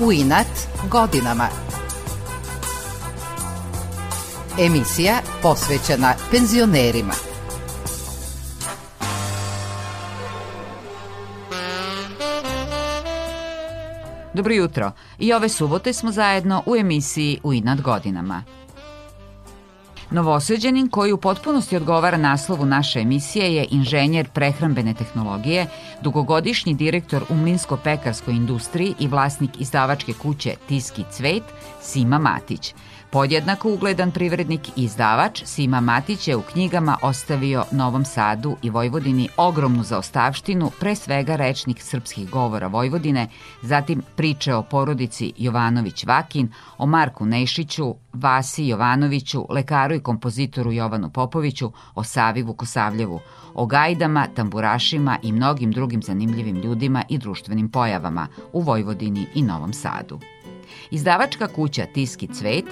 u inat godinama. Emisija posvećena penzionerima. Dobro jutro. I ove subote smo zajedno u emisiji U inat godinama. Novoseđanin koji u potpunosti odgovara naslovu naše emisije je inženjer prehrambene tehnologije, dugogodišnji direktor u mlinsko-pekarskoj industriji i vlasnik izdavačke kuće Tiski Cvet, Sima Matić – Podjednako ugledan privrednik i izdavač, Sima Matić je u knjigama ostavio Novom Sadu i Vojvodini ogromnu zaostavštinu, pre svega rečnik srpskih govora Vojvodine, zatim priče o porodici Jovanović-Vakin, o Marku Nešiću, Vasi Jovanoviću, lekaru i kompozitoru Jovanu Popoviću, o Savi Vukosavljevu, o gajdama, tamburašima i mnogim drugim zanimljivim ljudima i društvenim pojavama u Vojvodini i Novom Sadu. Izdavačka kuća Tiski Cvet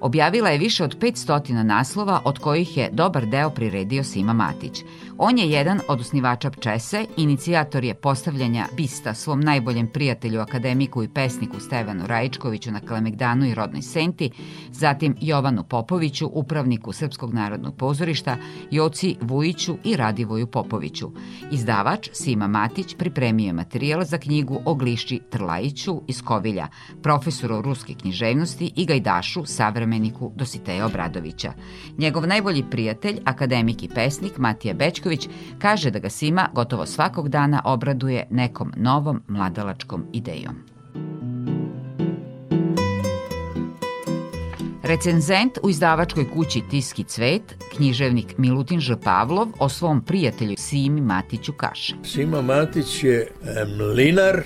objavila je više od 500 naslova, od kojih je dobar deo priredio Sima Matić. On je jedan od osnivača Pčese, inicijator je postavljanja bista svom najboljem prijatelju, akademiku i pesniku Stevanu Rajičkoviću na Kalemegdanu i Rodnoj Senti, zatim Jovanu Popoviću, upravniku Srpskog narodnog pozorišta, Joci Vujiću i Radivoju Popoviću. Izdavač Sima Matić pripremio je materijal za knjigu o Gliši Trlajiću iz Kovilja, profesoru ruske književnosti i gajdašu, savremeniku Dositeja Obradovića. Njegov najbolji prijatelj, akademik i pesnik Matija Bečković, Mišković kaže da ga Sima gotovo svakog dana obraduje nekom novom mladalačkom idejom. Recenzent u izdavačkoj kući Tiski cvet, književnik Milutin Ž. Pavlov, o svom prijatelju Simi Matiću kaže. Sima Matić je mlinar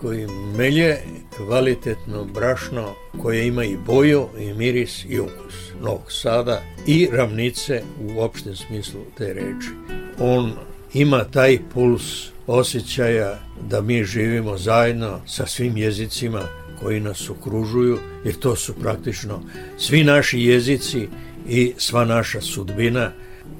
koji melje kvalitetno brašno koje ima i boju, i miris, i ukus. Novog Sada i ravnice u opštem smislu te reči on ima taj puls osjećaja da mi živimo zajedno sa svim jezicima koji nas okružuju, jer to su praktično svi naši jezici i sva naša sudbina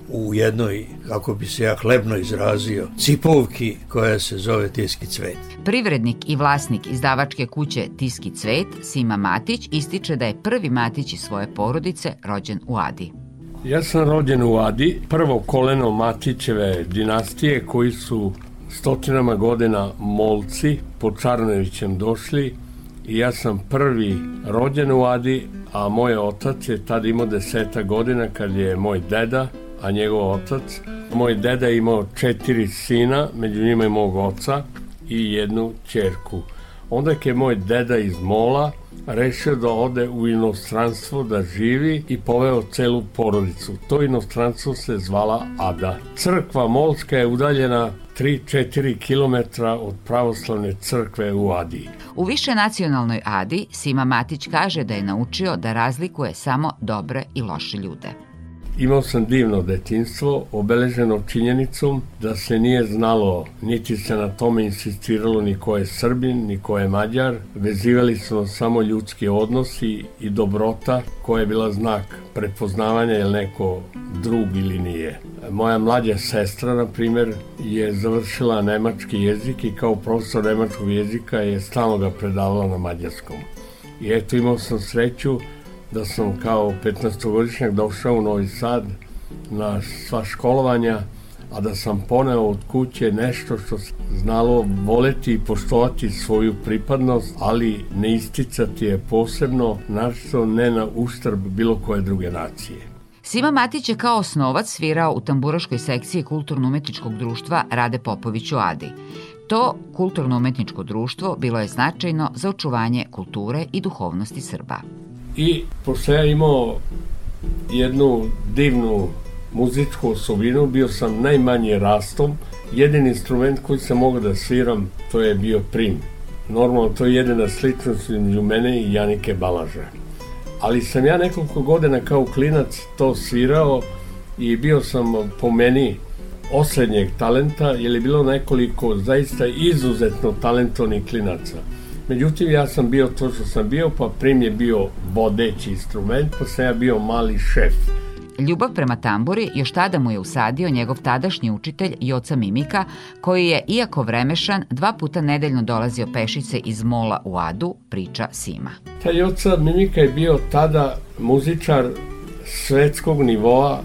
u jednoj, kako bi se ja hlebno izrazio, cipovki koja se zove Tiski cvet. Privrednik i vlasnik izdavačke kuće Tiski cvet, Sima Matić, ističe da je prvi Matić iz svoje porodice rođen u Adi. Ja sam rođen u Adi, prvo koleno Matićeve dinastije koji su stotinama godina molci po Čarnovićem došli i ja sam prvi rođen u Adi, a moj otac je tada imao deseta godina kad je moj deda, a njegov otac. Moj deda je imao četiri sina, među njima je mog oca i jednu čerku. Onda je moj deda iz Mola rešio da ode u inostranstvo da živi i poveo celu porodicu. To inostranstvo se zvala Ada. Crkva Molska je udaljena 3-4 km od pravoslavne crkve u Adi. U više nacionalnoj Adi Sima Matić kaže da je naučio da razlikuje samo dobre i loše ljude. Imao sam divno detinstvo, obeleženo činjenicom da se nije znalo, niti se na tome insistiralo ni ko je Srbin, ni ko je Mađar. Vezivali su samo ljudski odnosi i dobrota koja je bila znak prepoznavanja ili neko drug ili nije. Moja mlađa sestra, na primer, je završila nemački jezik i kao profesor nemačkog jezika je stalno ga predavala na mađarskom. I eto imao sam sreću da sam kao 15-godišnjak došao u Novi Sad na sva školovanja, a da sam poneo od kuće nešto što znalo voleti i poštovati svoju pripadnost, ali ne isticati je posebno, našto ne na uštrb bilo koje druge nacije. Sima Matić je kao osnovac svirao u tamburaškoj sekciji kulturno-umetničkog društva Rade Popović u Adi. To kulturno-umetničko društvo bilo je značajno za očuvanje kulture i duhovnosti Srba. I pošto ja imao jednu divnu muzičku osobinu, bio sam najmanje rastom. Jedin instrument koji sam mogao da sviram, to je bio prim. Normalno, to je jedina sličnost između mene i Janike Balaža. Ali sam ja nekoliko godina kao klinac to svirao i bio sam po meni osrednjeg talenta, jer je bilo nekoliko zaista izuzetno talentovnih klinaca. Međutim, ja sam bio to što sam bio, pa prim je bio vodeći instrument, pa sam ja bio mali šef. Ljubav prema tamburi još tada mu je usadio njegov tadašnji učitelj Joca Mimika, koji je, iako vremešan, dva puta nedeljno dolazio pešice iz Mola u Adu, priča Sima. Taj Joca Mimika je bio tada muzičar svetskog nivoa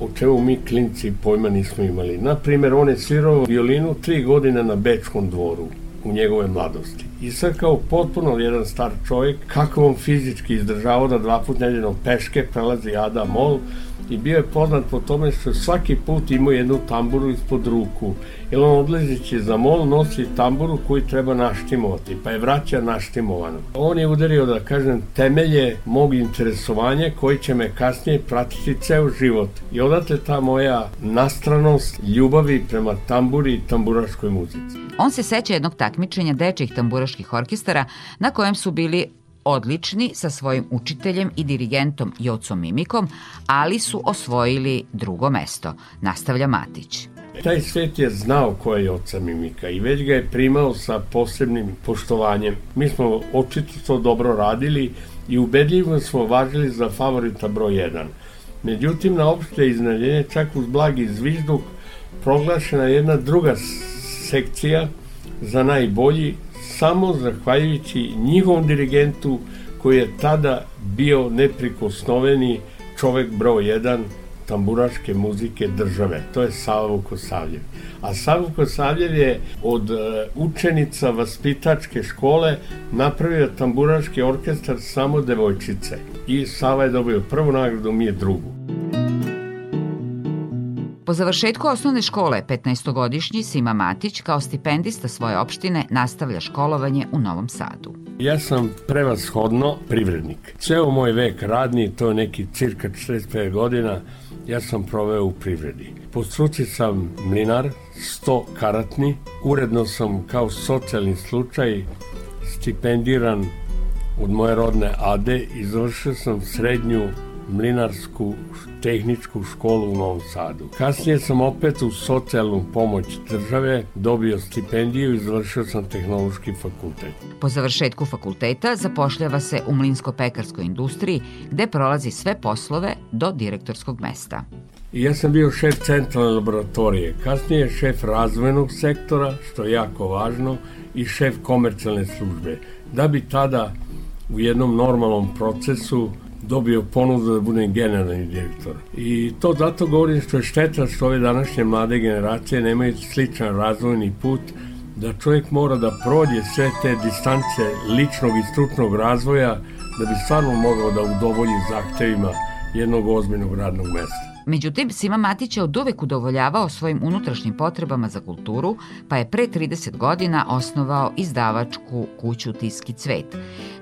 o čemu mi klinci pojma nismo imali. Naprimer, on je svirao violinu tri godine na Bečkom dvoru u njegove mladosti. I sad kao potpuno jedan star čovjek, kako on fizički izdržavao da dva put nedeljno peške prelazi Ada Mol i bio je poznat po tome što svaki put imao jednu tamburu ispod ruku. Jer on odlezići za mol nosi tamburu koju treba naštimovati, pa je vraća naštimovano. On je udario, da kažem, temelje mog interesovanja koji će me kasnije pratiti ceo život. I odatle ta moja nastranost ljubavi prema tamburi i tamburaškoj muzici. On se seća jednog takmičenja dečjih tamburaških orkestara na kojem su bili odlični sa svojim učiteljem i dirigentom Jocom Mimikom, ali su osvojili drugo mesto, nastavlja Matić. Taj svet je znao ko je Joca Mimika i već ga je primao sa posebnim poštovanjem. Mi smo očito to dobro radili i ubedljivo smo važili za favorita broj 1. Međutim, na opšte iznadljenje, čak uz blagi zvižduk, proglašena jedna druga sekcija za najbolji samo zahvaljujući njihovom dirigentu koji je tada bio neprikosnoveni čovek broj 1 tamburaške muzike države. To je Savo Kosavljev. A Savo Kosavljev je od uh, učenica vaspitačke škole napravio tamburaški orkestar samo devojčice. I Sava je dobio prvu nagradu, mi je drugu. Po završetku osnovne škole, 15-godišnji Sima Matić kao stipendista svoje opštine nastavlja školovanje u Novom Sadu. Ja sam prevashodno privrednik. Ceo moj vek radni, to je neki cirka 45 godina, ja sam proveo u privredi. Po struci sam mlinar, 100 karatni, uredno sam kao socijalni slučaj stipendiran od moje rodne Ade i završio sam srednju mlinarsku tehničku školu u Novom Sadu. Kasnije sam opet u socijalnu pomoć države dobio stipendiju i završio sam tehnološki fakultet. Po završetku fakulteta zapošljava se u mlinsko-pekarskoj industriji gde prolazi sve poslove do direktorskog mesta. Ja sam bio šef centralne laboratorije, kasnije šef razvojnog sektora, što je jako važno, i šef komercijalne službe, da bi tada u jednom normalnom procesu dobio ponudu da budem generalni direktor. I to zato govorim što je šteta što ove današnje mlade generacije nemaju sličan razvojni put da čovjek mora da prođe sve te distance ličnog i stručnog razvoja da bi stvarno mogao da udovolji zahtevima jednog ozbiljnog radnog mesta. Međutim, Sima Matić je od uvek udovoljavao svojim unutrašnjim potrebama za kulturu, pa je pre 30 godina osnovao izdavačku kuću Tiski cvet.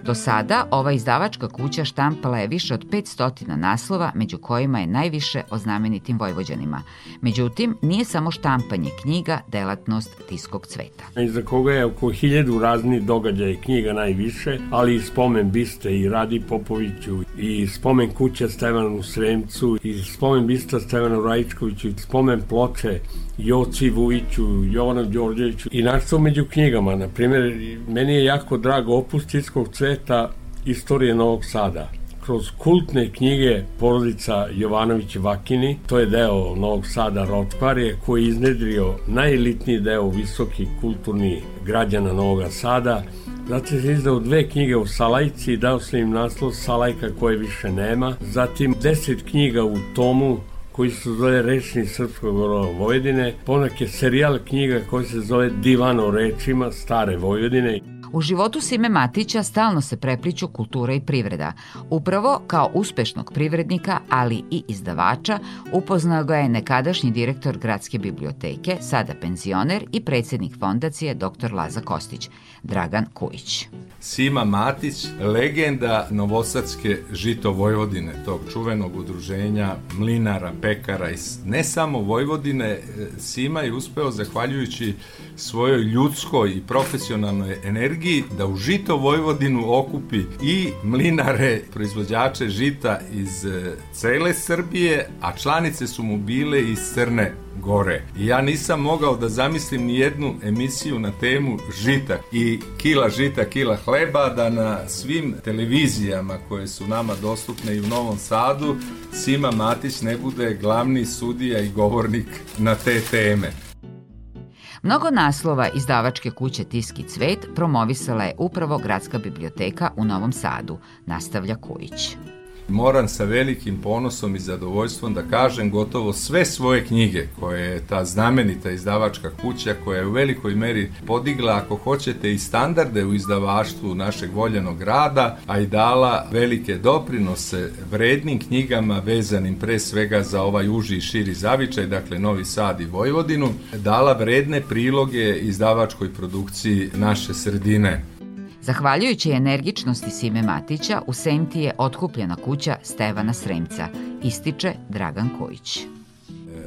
Do sada ova izdavačka kuća štampala je više od 500 naslova, među kojima je najviše o znamenitim vojvođanima. Međutim, nije samo štampanje knjiga delatnost Tiskog cveta. Iza koga je oko hiljadu raznih događaja knjiga najviše, ali i spomen biste i Radi Popoviću, i spomen kuća Stevanu Sremcu, i spomen Stevanu Rajičkoviću, i spomen ploče Joci Vujiću, Jovana Đorđeviću i našto među knjigama. Na primjer, meni je jako drago opus cveta istorije Novog Sada kroz kultne knjige porodica Jovanović Vakini, to je deo Novog Sada Rotkvarje, koji je iznedrio najelitniji deo visoki kulturni građana Novog Sada. Zatim se izdao dve knjige o Salajci, dao sam im naslov Salajka koje više nema. Zatim deset knjiga u tomu koji se zove Rečni srpskog Vojvodine, ponak je serijal knjiga koji se zove Divan o rečima stare Vojvodine. U životu Sime Matića stalno se prepliču kultura i privreda. Upravo kao uspešnog privrednika, ali i izdavača, upoznao ga je nekadašnji direktor Gradske biblioteke, sada penzioner i predsednik fondacije dr. Laza Kostić, Dragan Kujić. Sima Matić, legenda Novosadske žito Vojvodine, tog čuvenog udruženja mlinara, pekara i ne samo Vojvodine, Sima je uspeo zahvaljujući svojoj ljudskoj i profesionalnoj energiji energiji da u žito Vojvodinu okupi i mlinare, proizvođače žita iz e, cele Srbije, a članice su mu bile iz Crne gore. I ja nisam mogao da zamislim ni jednu emisiju na temu žita i kila žita, kila hleba, da na svim televizijama koje su nama dostupne i u Novom Sadu, Sima Matić ne bude glavni sudija i govornik na te teme. Mnogo naslova izdavačke kuće Tiski cvet promovisala je upravo Gradska biblioteka u Novom Sadu, nastavlja Kojić moram sa velikim ponosom i zadovoljstvom da kažem gotovo sve svoje knjige koje je ta znamenita izdavačka kuća koja je u velikoj meri podigla ako hoćete i standarde u izdavaštvu našeg voljenog rada, a i dala velike doprinose vrednim knjigama vezanim pre svega za ovaj uži i širi zavičaj, dakle Novi Sad i Vojvodinu, dala vredne priloge izdavačkoj produkciji naše sredine. Zahvaljujući energičnosti Sime Matića, u Senti je otkupljena kuća Stevana Sremca, ističe Dragan Kojić.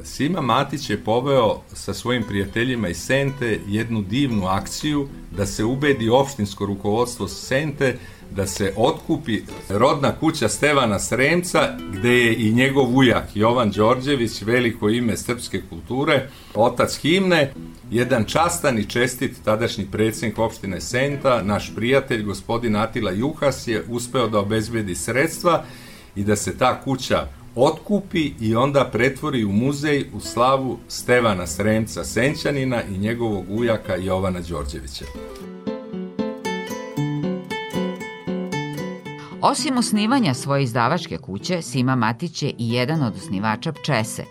Sima Matić je poveo sa svojim prijateljima iz Sente jednu divnu akciju da se ubedi opštinsko rukovodstvo Sente da se otkupi rodna kuća Stevana Sremca, gde je i njegov ujak Jovan Đorđević, veliko ime srpske kulture, otac himne, jedan častan i čestit tadašnji predsjednik opštine Senta, naš prijatelj, gospodin Atila Juhas, je uspeo da obezbedi sredstva i da se ta kuća otkupi i onda pretvori u muzej u slavu Stevana Sremca Senćanina i njegovog ujaka Jovana Đorđevića. Osim osnivanja svoje izdavačke kuće, Sima Matić je i jedan od osnivača Pčese.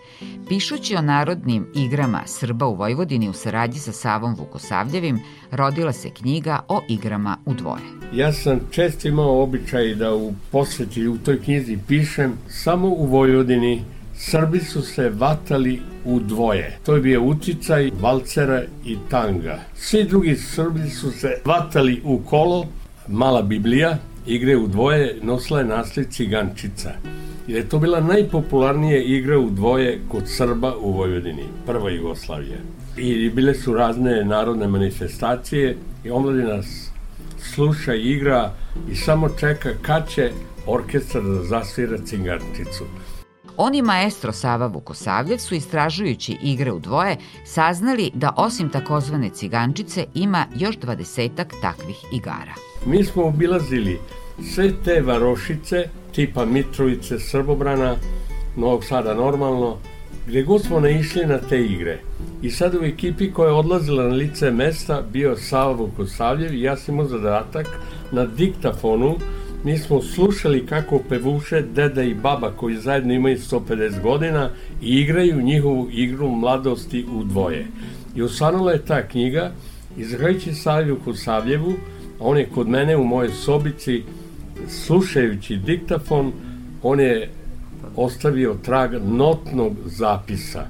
Pišući o narodnim igrama Srba u Vojvodini u saradnji sa Savom Vukosavljevim, rodila se knjiga o igrama u dvoje. Ja sam često imao običaj da u posveti u toj knjizi pišem samo u Vojvodini Srbi su se vatali u dvoje. To je bio uticaj valcera i tanga. Svi drugi Srbi su se vatali u kolo, mala Biblija, igre u dvoje nosila je nasled Cigančica. Jer je to bila najpopularnija igra u dvoje kod Srba u Vojvodini, prva Jugoslavija. I bile su razne narodne manifestacije i omladina sluša igra i samo čeka kad će orkestar da zasvira Cigančicu. Oni maestro Sava Vukosavljev su istražujući igre u dvoje saznali da osim takozvane cigančice ima još dvadesetak takvih igara. Mi smo obilazili sve te varošice, tipa Mitrovice, Srbobrana, Novog Sada normalno, gde god smo naišli na te igre. I sad u ekipi koja je odlazila na lice mesta bio Sava Vukosavljev i ja sam imao zadatak na diktafonu mi smo slušali kako pevuše deda i baba koji zajedno imaju 150 godina i igraju njihovu igru mladosti u dvoje. I osvanula je ta knjiga i zahvaljujući Savlju Kosavljevu, on je kod mene u mojoj sobici slušajući diktafon, on je ostavio trag notnog zapisa.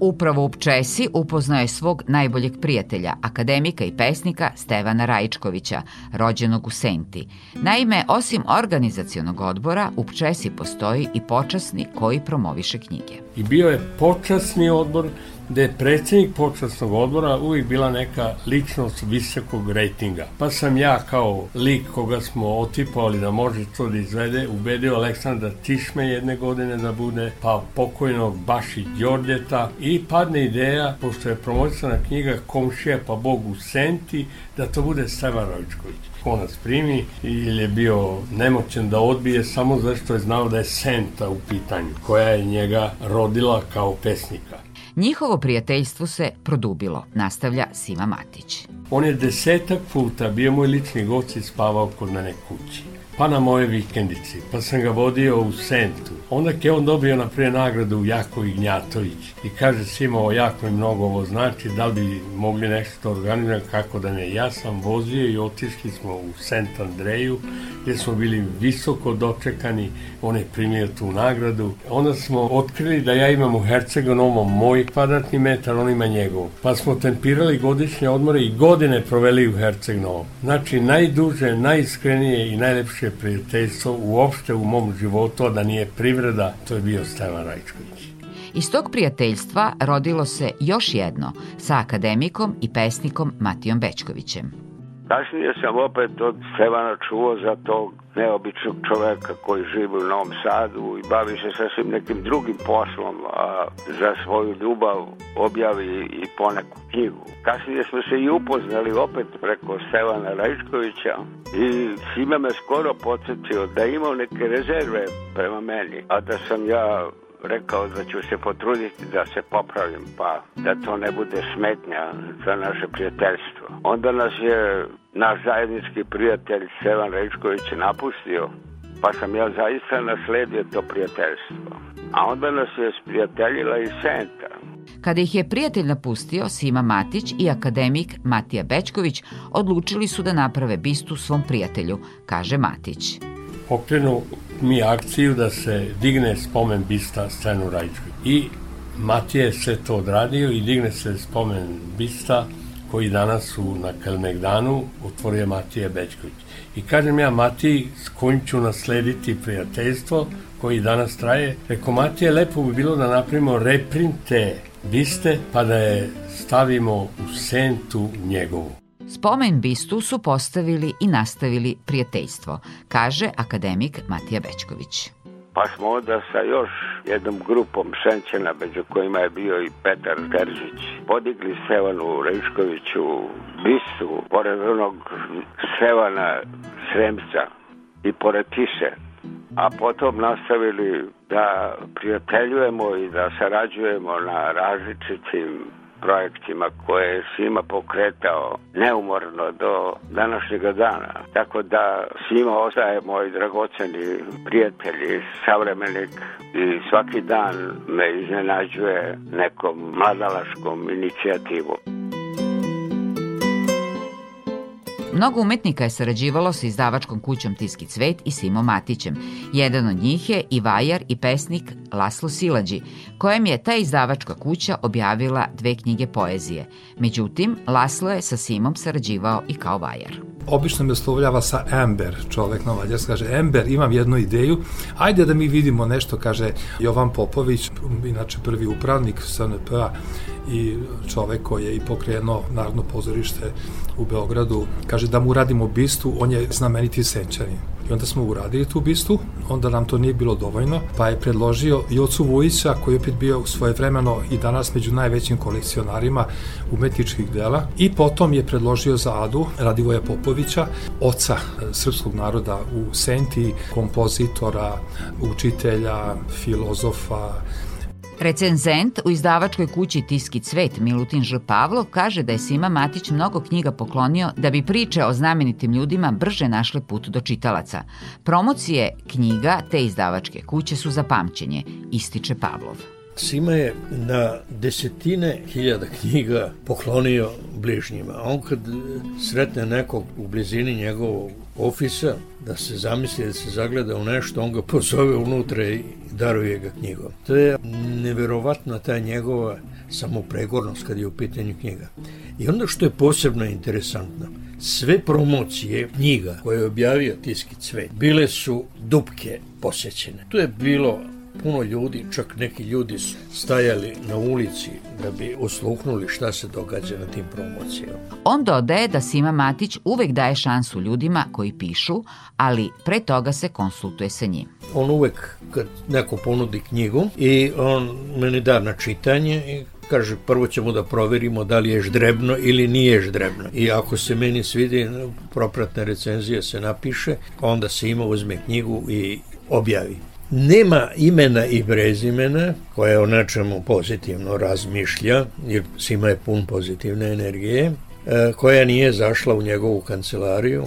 Upravo u Pčesi upoznao je svog najboljeg prijatelja, akademika i pesnika Stevana Rajičkovića, rođenog u Senti. Naime, osim organizacionog odbora, u Pčesi postoji i počasni koji promoviše knjige. I bio je počasni odbor gde je predsednik počasnog odbora uvijek bila neka ličnost visokog rejtinga. Pa sam ja kao lik koga smo otipovali da može to da izvede, ubedio Aleksandra Tišme jedne godine da bude, pa pokojnog Baši Đorđeta i padne ideja, pošto je promocisana knjiga Komšija pa Bog u Senti, da to bude Stevan Rojčković ko nas primi ili je bio nemoćen da odbije samo zašto je znao da je Senta u pitanju, koja je njega rodila kao pesnika. Njihovo prijateljstvo se produbilo, nastavlja Sima Matić. On je desetak puta bio moj lični gost i spavao kod mene kući pa na moje vikendici, pa sam ga vodio u Sentu. Onda je on dobio na prije nagradu Jako Ignjatović i kaže svima ovo jako i mnogo ovo znači, da li bi mogli nešto organizati, kako da ne. Ja sam vozio i otišli smo u Sent Andreju, gdje smo bili visoko dočekani, on je primio tu nagradu. Onda smo otkrili da ja imam u Hercegonovom moj kvadratni metar, on ima njegov. Pa smo tempirali godišnje odmore i godine proveli u Hercegnovom. Znači, najduže, najiskrenije i najlepše najlepše prijateljstvo uopšte u mom životu, da nije privreda, to je bio Stevan Rajčković. Iz tog prijateljstva rodilo se još jedno sa akademikom i pesnikom Matijom Bečkovićem. Kasnije sam opet od Stevana čuo za tog neobičnog čoveka koji živi u Novom Sadu i bavi se sasvim nekim drugim poslom, a za svoju ljubav objavi i poneku knjigu. Kasnije smo se i upoznali opet preko Stevana Rajčkovića i svime me skoro podsjetio da imao neke rezerve prema meni, a da sam ja rekao da ću se potruditi da se popravim, pa da to ne bude smetnja za naše prijateljstvo. Onda nas je naš zajednički prijatelj Sevan Rečković napustio, pa sam ja zaista nasledio to prijateljstvo. A onda nas je sprijateljila i Senta. Kada ih je prijatelj napustio, Sima Matić i akademik Matija Bečković odlučili su da naprave bistu svom prijatelju, kaže Matić. Pokrenu mi akciju da se digne spomen bista Stenu Rajčković. I Matije se to odradio i digne se spomen bista koji danas u, na Kalmegdanu otvorio Matija Bečković. I kažem ja Matiji s kojim ću naslediti prijateljstvo koji danas traje. Reko Matije, lepo bi bilo da napravimo reprinte biste pa da je stavimo u sentu njegovu. Spomen bistu su postavili i nastavili prijateljstvo, kaže akademik Matija Bečković. Pa smo onda sa još jednom grupom Šenčena, među kojima je bio i Petar Teržić, podigli Stevanu Rejškoviću bistu pored onog Stevana Sremca i pored Tise, a potom nastavili da prijateljujemo i da sarađujemo na različitim projektima koje je svima pokretao neumorno do današnjega dana. Tako da svima ostaje moj dragoceni prijatelj i savremenik i svaki dan me iznenađuje nekom mladalaškom inicijativom. Mnogo umetnika je sarađivalo sa izdavačkom kućom Tiski cvet i Simo Matićem. Jedan od njih je i vajar i pesnik Laslo Silađi, kojem je ta izdavačka kuća objavila dve knjige poezije. Međutim, Laslo je sa Simom sarađivao i kao vajar. Obično me oslovljava sa Ember, čovek na mađarski, kaže Ember, imam jednu ideju, ajde da mi vidimo nešto, kaže Jovan Popović, inače prvi upravnik SNP-a i čovek koji je i pokrenuo Narodno pozorište u Beogradu, kaže da mu radimo bistu, on je znameniti senčanin. I onda smo uradili tu bistu, onda nam to nije bilo dovoljno, pa je predložio Jocu Vujića, koji je opet bio svoje vremeno i danas među najvećim kolekcionarima umetničkih dela, i potom je predložio za Adu Radivoja Popovića, oca srpskog naroda u Senti, kompozitora, učitelja, filozofa, Recenzent u izdavačkoj kući Tiski cvet Milutin Ž. Pavlov kaže da je Sima Matić mnogo knjiga poklonio da bi priče o znamenitim ljudima brže našle put do čitalaca. Promocije knjiga te izdavačke kuće su za pamćenje, ističe Pavlov. Sima je na desetine hiljada knjiga poklonio bližnjima. On kad sretne nekog u blizini njegovog ofisa, da se zamisli, da se zagleda u nešto, on ga pozove unutra i daruje ga knjigom. To je neverovatna ta njegova samopregornost kad je u pitanju knjiga. I onda što je posebno interesantno, sve promocije knjiga koje je objavio Tiski cvet bile su dupke posećene. Tu je bilo puno ljudi, čak neki ljudi su stajali na ulici da bi osluhnuli šta se događa na tim promocijama. On dodaje da Sima Matić uvek daje šansu ljudima koji pišu, ali pre toga se konsultuje sa njim. On uvek, kad neko ponudi knjigu i on meni da na čitanje i kaže prvo ćemo da proverimo da li je ždrebno ili nije ždrebno. I ako se meni svidi, propratna recenzija se napiše, onda se ima uzme knjigu i objavi. Nema imena i prezimena koje o nečemu pozitivno razmišlja, jer Sima je pun pozitivne energije, e, koja nije zašla u njegovu kancelariju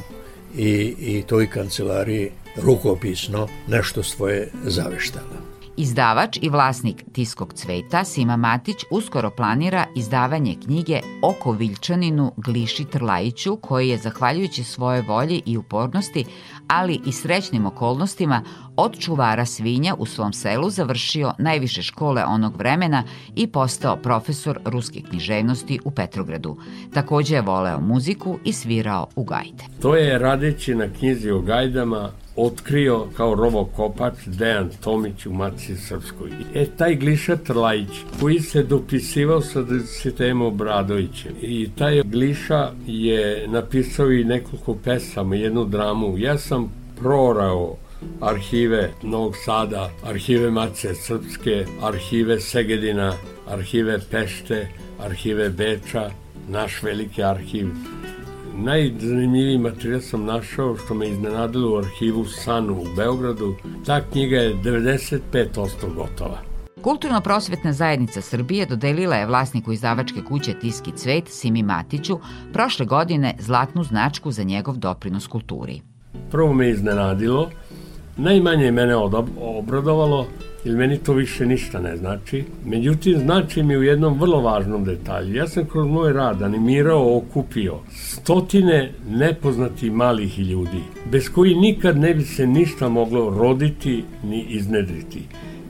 i, i toj kancelariji rukopisno nešto svoje zaveštala. Izdavač i vlasnik Tiskog cveta Sima Matić uskoro planira izdavanje knjige o Koviljčaninu Gliši Trlajiću koji je zahvaljujući svoje volji i upornosti, ali i srećnim okolnostima od čuvara svinja u svom selu završio najviše škole onog vremena i postao profesor ruske književnosti u Petrogradu. Takođe je voleo muziku i svirao u gajde. To je radeći na knjizi o gajdama otkrio kao rovokopač Dejan Tomić u Maci Srpskoj. E, taj Gliša Trlajić, koji se dopisivao sa Desitemo Obradovićem i taj Gliša je napisao i nekoliko pesama, jednu dramu. Ja sam prorao arhive Novog Sada, arhive Mace Srpske, arhive Segedina, arhive Pešte, arhive Beča, naš veliki arhiv. Najzanimljiviji materijal sam našao što me iznenadilo u arhivu Sanu u Beogradu. Ta knjiga je 95% gotova. Kulturno-prosvetna zajednica Srbije dodelila je vlasniku izdavačke kuće Tiski cvet Simi Matiću prošle godine zlatnu značku za njegov doprinos kulturi. Prvo me iznenadilo, najmanje mene obradovalo jer meni to više ništa ne znači. Međutim, znači mi u jednom vrlo važnom detalju. Ja sam kroz moj rad animirao, okupio stotine nepoznati malih ljudi, bez koji nikad ne bi se ništa moglo roditi ni iznedriti.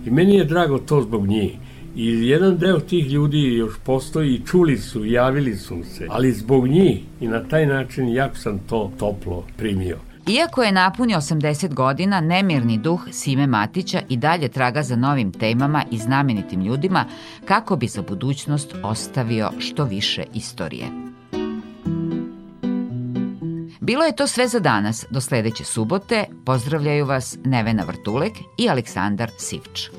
I meni je drago to zbog njih. I jedan deo tih ljudi još postoji i čuli su, javili su se, ali zbog njih i na taj način jako sam to toplo primio. Iako je napunio 80 godina, nemirni duh Sime Matića i dalje traga za novim temama i znamenitim ljudima kako bi za budućnost ostavio što više istorije. Bilo je to sve za danas. Do sledeće subote pozdravljaju vas Nevena Vrtulek i Aleksandar Sivč.